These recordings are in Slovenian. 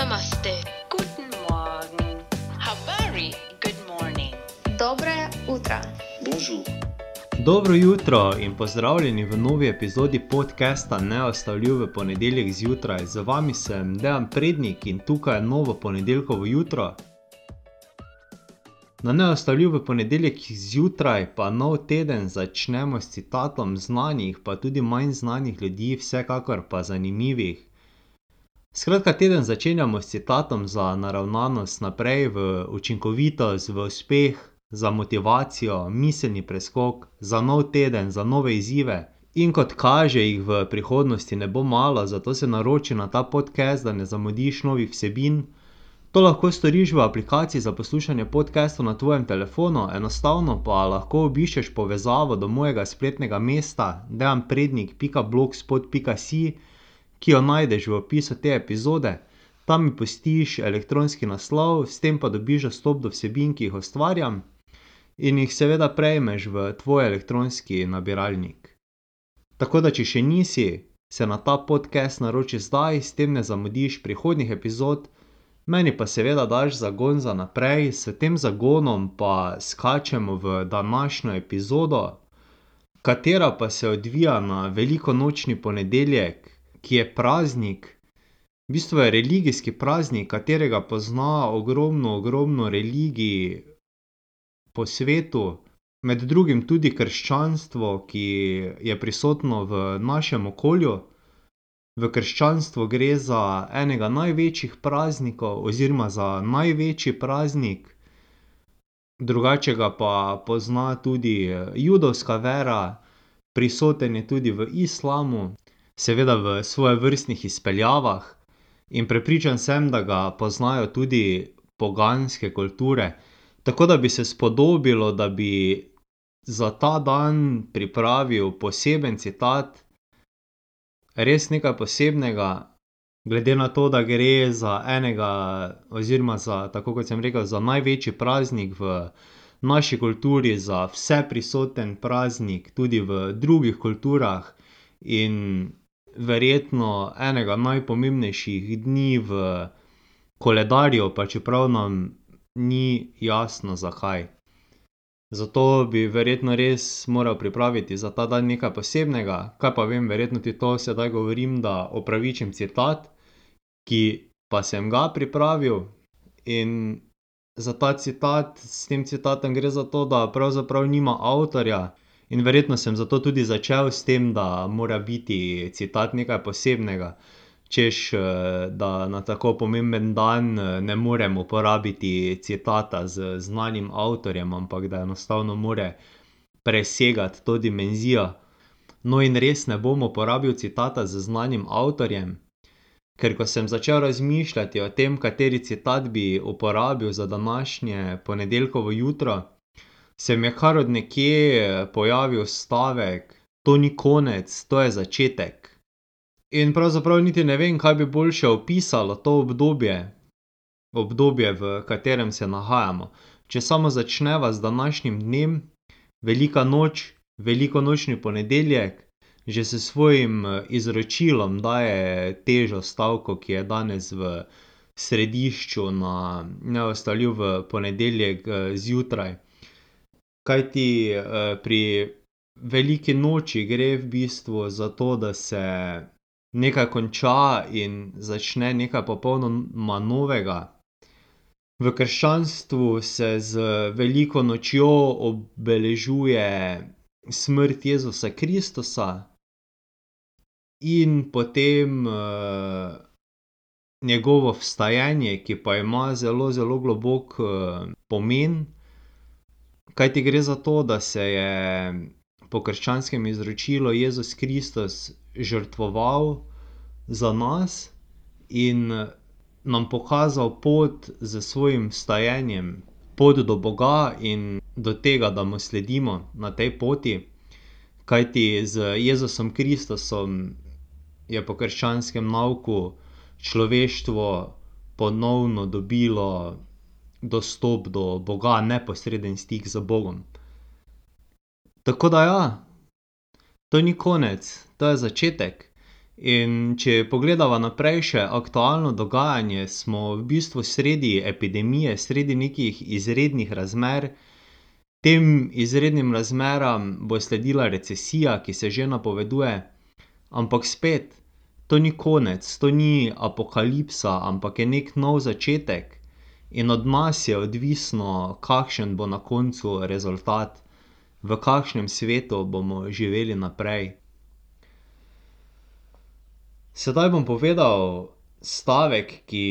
Namaste. Guten Morgen. Habari. Good morning. Dobre utra. Bonjour. Dobro jutro in pozdravljeni v novi epizodi podcasta Neostavljiv v ponedeljek zjutraj. Z vami sem Dejan Prednik in tukaj je novo ponedeljkovo jutro. Na neostavljiv v ponedeljek zjutraj, pa nov teden začnemo s citatom znanih, pa tudi manj znanih ljudi, vsekakor pa zanimivih. Skratka, teden začenjamo s citatom za naravnanost naprej v učinkovitost, v uspeh, za motivacijo, miselni preskok, za nov teden, za nove izzive. In kot kaže, jih v prihodnosti ne bo malo, zato se naroči na ta podcast, da ne zamudiš novih vsebin. To lahko storiš v aplikaciji za poslušanje podcastov na tvojem telefonu, enostavno pa lahko obiščeš povezavo do mojega spletnega mesta dejanprednik.blogspot.si, ki jo najdeš v opisu te epizode. Tam mi pustiš elektronski naslov, s tem pa dobiš dostop do vsebin, ki jih ustvarjam, in jih seveda prejmeš v tvoj elektronski nabiralnik. Tako da, če še nisi, se na ta podcast naroči zdaj, s tem ne zamudiš prihodnjih epizod, meni pa seveda daš zagon za naprej, s tem zagonom pa skačemo v današnjo epizodo, katera pa se odvija na velikonočni ponedeljek, ki je praznik, v bistvu je religijski praznik, katerega pozna ogromno, ogromno religij po svetu. Med drugim tudi krščanstvo, ki je prisotno v našem okolju. V krščanstvu gre za enega največjih praznikov oziroma za največji praznik. Drugače ga pa pozna tudi judovska vera, prisoten je tudi v islamu, seveda v svojevrstnih izpeljavah. In prepričan sem, da ga poznajo tudi poganske kulture. Tako da bi se spodobilo, da bi za ta dan pripravil poseben citat, res nekaj posebnega, glede na to, da gre za enega oziroma za, tako kot sem rekel, za največji praznik v naši kulturi, za vseprisoten praznik tudi v drugih kulturah in verjetno enega najpomembnejših dni v koledarju, pa čeprav nam ni jasno, zakaj. Zato bi verjetno res moral pripraviti za ta dan nekaj posebnega, kaj pa vem, verjetno ti to sedaj govorim, da opravičim citat, ki pa sem ga pripravil. In za ta citat, s tem citatom gre za to, da pravzaprav nima avtorja, in verjetno sem zato tudi začel s tem, da mora biti citat nekaj posebnega. Češ, da na tako pomemben dan ne morem uporabiti citata z znanim avtorjem, ampak da enostavno mora presegati to dimenzijo. No, in res ne bom uporabil citata z znanim avtorjem, ker ko sem začel razmišljati o tem, kateri citat bi uporabil za današnje ponedeljkovo jutro, se mi je kar od nekje pojavil stavek: "To ni konec, to je začetek." In pravzaprav niti ne vem, kaj bi boljše opisalo to obdobje, obdobje, v katerem se nahajamo. Če samo začneva z današnjim dnem, velika noč, velikonočni ponedeljek, že s svojim izročilom daje težo stavku, ki je danes v središču na Neustavljiv v ponedeljek zjutraj. Kajti pri veliki noči gre v bistvu za to, da se nekaj konča in začne nekaj popolnoma novega. V krščanstvu se z veliko nočjo obeležuje smrt Jezusa Kristusa in potem njegovo vstajenje, ki pa ima zelo, zelo globok pomen. Kajti gre za to, da se je po krščanskem izročilu Jezus Kristus žrtvoval za nas in nam pokazal pot s svojim vstajenjem, pot do Boga in do tega, da mu sledimo na tej poti. Kajti z Jezusom Kristusom je po krščanskem nauku človeštvo ponovno dobilo dostop do Boga, neposreden stik z Bogom. Tako da ja, to ni konec, to je začetek. In če pogledava naprej še aktualno dogajanje, smo v bistvu sredi epidemije, sredi nekih izrednih razmer. Tem izrednim razmeram bo sledila recesija, ki se že napoveduje. Ampak spet, to ni konec, to ni apokalipsa, ampak je neki nov začetek. In od nas je odvisno, kakšen bo na koncu rezultat, v kakšnem svetu bomo živeli naprej. Sedaj bom povedal stavek, ki,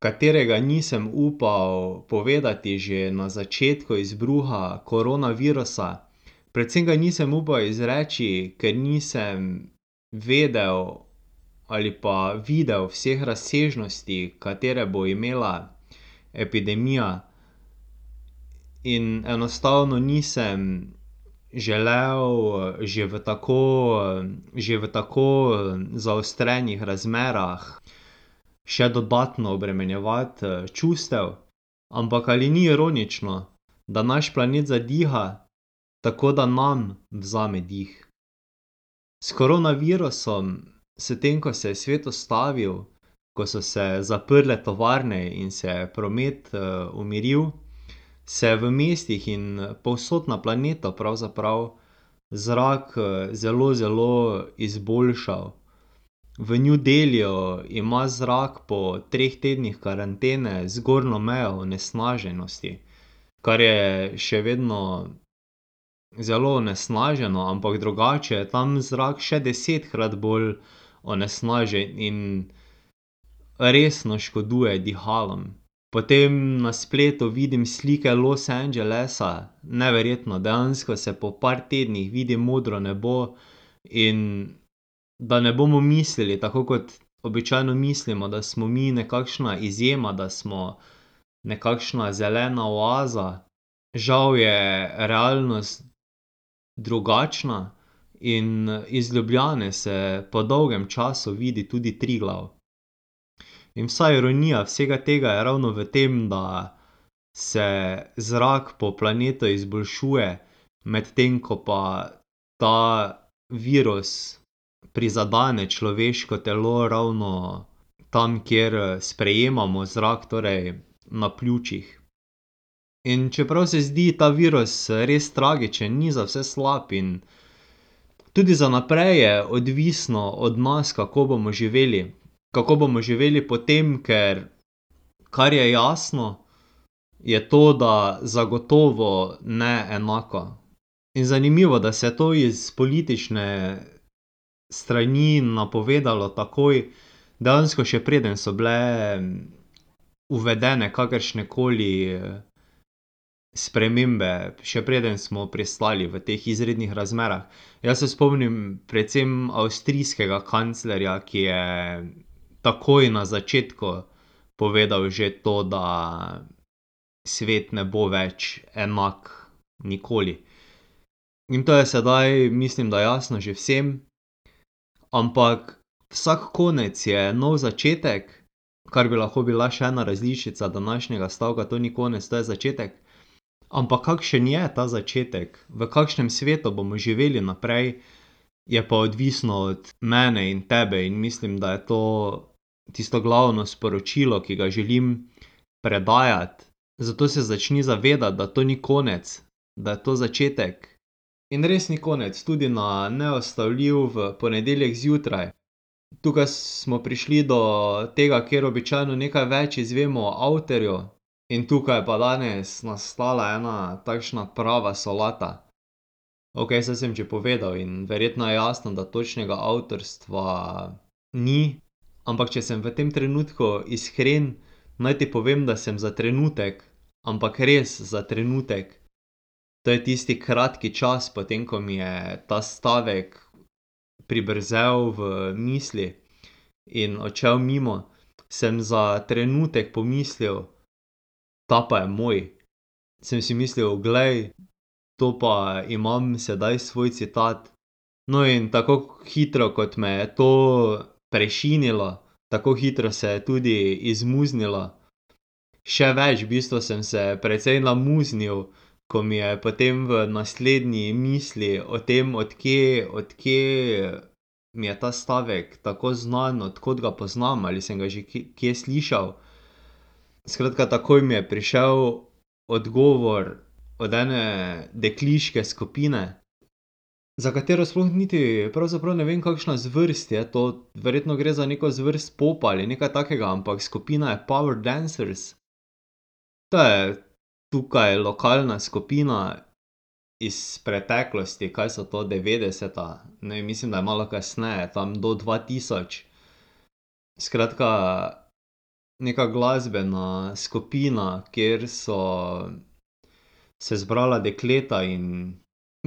katerega nisem upal povedati že na začetku izbruha koronavirusa. Predvsem ga nisem upal izreči, ker nisem vedel ali pa videl vseh razsežnosti, katere bo imela epidemija. In enostavno nisem želel že v tako, že v tako, zaostrenih razmerah še dodatno obremenjevati, čustev. Ampak ali ni ironično, da naš planet zadiha, tako da nam vzame dih. S koronavirusom, s tem, ko se je svet ustavil, ko so se zaprle tovarne in se je promet, umiril, se je v mestih in povsod na planetu pravzaprav zrak, zelo, zelo izboljšal. V New Delhiju ima zrak po treh tednih karantene zgornjo mejo onesnaženosti. Kar je še vedno zelo onesnaženo, ampak drugače je tam zrak še desetkrat bolj onesnažen in resno škoduje dihalom. Potem na spletu vidim slike Los Angelesa, neverjetno, dejansko se po par tednih vidi modro nebo. In da ne bomo mislili, tako kot običajno mislimo, da smo mi nekakšna izjema, da smo nekakšna zelena oaza. Žal je realnost drugačna in iz Ljubljane se po dolgem času vidi tudi Triglav. In vsa ironija vsega tega je ravno v tem, da se zrak po planetu izboljšuje, medtem ko pa ta virus prizadene človeško telo ravno tam, kjer sprejemamo zrak, torej na pljučih. In čeprav se zdi ta virus res tragičen, ni za vse slab in tudi za naprej je odvisno od nas, kako bomo živeli. Kako bomo živeli potem, ker kar je jasno, je to, da zagotovo ne enako. In zanimivo, da se je to iz politične strani napovedalo takoj, dejansko še preden so bile uvedene kakršnekoli spremembe, še preden smo pristali v teh izrednih razmerah. Jaz se spomnim predvsem avstrijskega kanclerja, ki je takoj na začetku povedal že to, da svet ne bo več enak nikoli. In to je sedaj, mislim, da jasno že vsem. Ampak vsak konec je nov začetek, kar bi lahko bila še ena različica današnjega stavka, to ni konec, to je začetek. Ampak kakšen je ta začetek, v kakšnem svetu bomo živeli naprej, je pa odvisno od mene in tebe in mislim, da je to tisto glavno sporočilo, ki ga želim predajati. Zato se začni zavedati, da to ni konec, da je to začetek. In res ni konec, tudi na Neustavljiv v ponedeljek zjutraj. Tukaj smo prišli do tega, kjer običajno nekaj več izvemo o avtorju. In tukaj je pa danes nastala ena takšna prava solata. Okej, saj sem že povedal in verjetno je jasno, da točnega avtorstva ni. Ampak če sem v tem trenutku iskren, naj ti povem, da sem za trenutek, ampak res za trenutek, to je tisti kratki čas, potem ko mi je ta stavek pribrzel v misli in odšel mimo, sem za trenutek pomislil: "Ta pa je moj." Sem si mislil: "Glej, to pa imam sedaj svoj citat." No, in tako hitro, kot me je to prešinilo, tako hitro se je tudi izmuznilo. Še več, v bistvu sem se precej namuznil, ko mi je potem v naslednji misli o tem, od kje, od kje mi je ta stavek tako znan, od kod ga poznam ali sem ga že kje slišal. Skratka, takoj mi je prišel odgovor od ene dekliške skupine, za katero sploh niti pravzaprav ne vem, kakšna zvrst je to, verjetno gre za neko zvrst popa ali nekaj takega, ampak skupina je Power dancers. To je tukaj lokalna skupina iz preteklosti, kaj so to, devetdeseta, ne, mislim, da je malo kasneje, tam do dva tisoč. Skratka, neka glasbena skupina, kjer so se zbrala dekleta in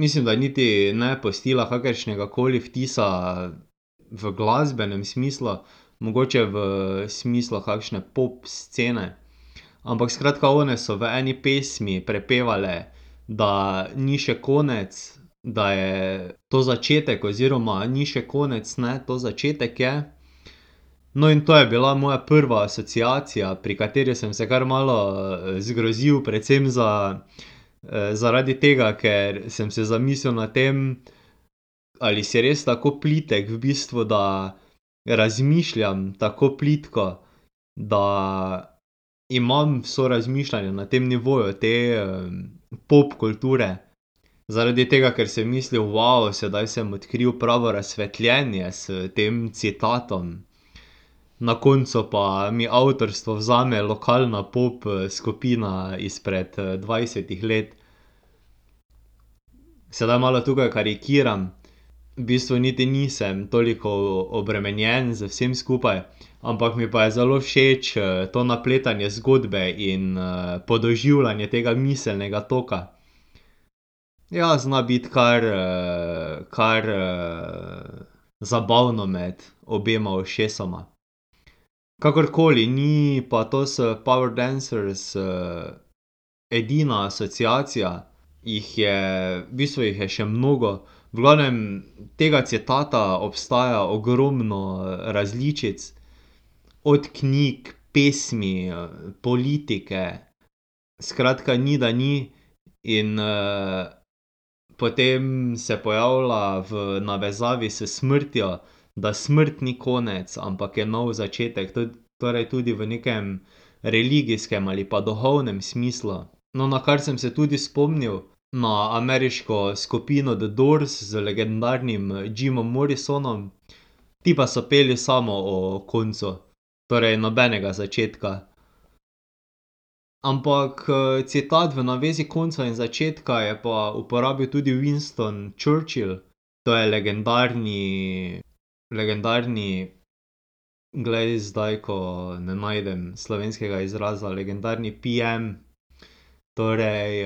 mislim, da niti ne pustila kakršnega koli vtisa v glasbenem smislu, mogoče v smislu kakšne pop scene. Ampak skratka, one so v eni pesmi prepevale, da ni še konec, da je to začetek oziroma ni še konec, ne, to začetek je. No, in to je bila moja prva asociacija, pri kateri sem se kar malo zgrozil, predvsem za, zaradi tega, ker sem se zamislil nad tem, ali si res tako plitek v bistvu, da razmišljam tako plitko, da imam vse razmišljanje na tem nivoju te, popkulture. Zaradi tega, ker sem mislil, sedaj sem odkril pravo razsvetljenje s tem citatom. Na koncu pa mi avtorstvo vzame lokalna pop skupina izpred dvajsetih let. Sedaj malo tukaj karikiram, v bistvu niti nisem toliko obremenjen z vsem skupaj, ampak mi pa je zelo všeč, to napletanje zgodbe in, podoživljanje tega miselnega toka. Ja, zna biti kar, kar, zabavno med obema ušesoma. Kakorkoli, ni pa to s Power dancers, edina asociacija, jih je, v bistvu jih je še mnogo. V glavnem, tega citata obstaja ogromno različic. Od knjig, pesmi, politike, skratka, ni, da ni. In, potem se pojavlja v navezavi s smrtjo, da smrt ni konec, ampak je nov začetek, torej tudi v nekem religijskem ali pa duhovnem smislu. No, nakar sem se tudi spomnil na ameriško skupino The Doors z legendarnim Jimom Morrisonom. Ti pa so peli samo o koncu. Torej nobenega začetka. Ampak, citat v navezi konca in začetka je pa uporabil tudi Winston Churchill. To je legendarni, legendarni, glej, zdaj, ko ne najdem slovenskega izraza, legendarni PM, torej,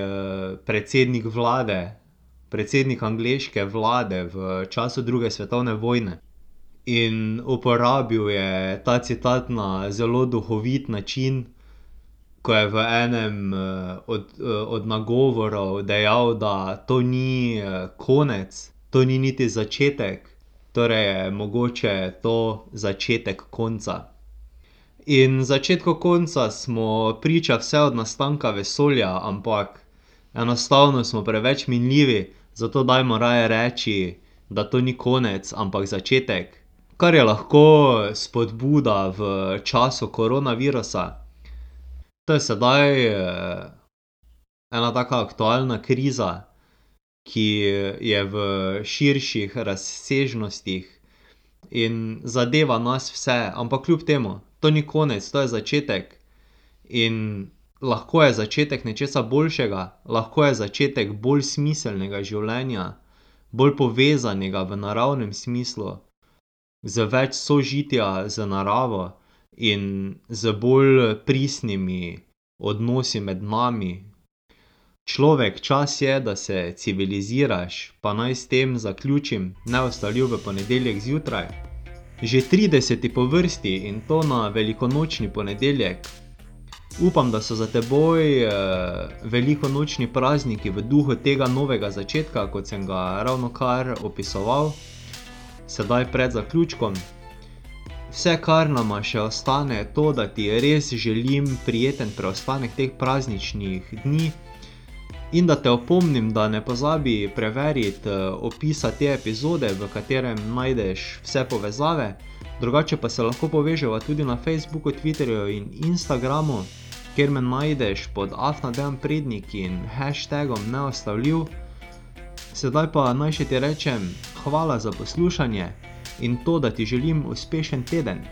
predsednik vlade, predsednik angleške vlade v času druge svetovne vojne. In uporabil je ta citat na zelo duhovit način, ko je v enem, od, od nagovorov dejal, da to ni, konec, to ni niti začetek, torej je mogoče to začetek konca. In začetku konca smo priča vse od nastanka vesolja, ampak enostavno smo preveč minljivi, zato dajmo raje reči, da to ni konec, ampak začetek. Kar je lahko spodbuda v času koronavirusa. To je sedaj, ena taka aktualna kriza, ki je v širših razsežnostih in zadeva nas vse, ampak kljub temu, to ni konec, to je začetek. In lahko je začetek nečesa boljšega, lahko je začetek bolj smiselnega življenja, bolj povezanega v naravnem smislu, z več sožitja z naravo in z bolj pristnimi odnosi med nami. Človek, čas je, da se civiliziraš, pa naj s tem zaključim, Neustavljiv v ponedeljek zjutraj. Že trideseti po vrsti, in to na velikonočni ponedeljek. Upam, da so za teboj, velikonočni prazniki v duhu tega novega začetka, kot sem ga ravnokar opisoval. Sedaj pred zaključkom. Vse, kar nama še ostane, je to, da ti res želim prijeten preostanek teh prazničnih dni. In da te opomnim, da ne pozabi preveriti opisa te epizode, v katerem najdeš vse povezave. Drugače pa se lahko poveževa tudi na Facebooku, Twitterju in Instagramu, kjer me najdeš pod afna Dejan Prednik in hashtagom neustavljiv. Sedaj pa naj še ti rečem hvala za poslušanje in to, da ti želim uspešen teden.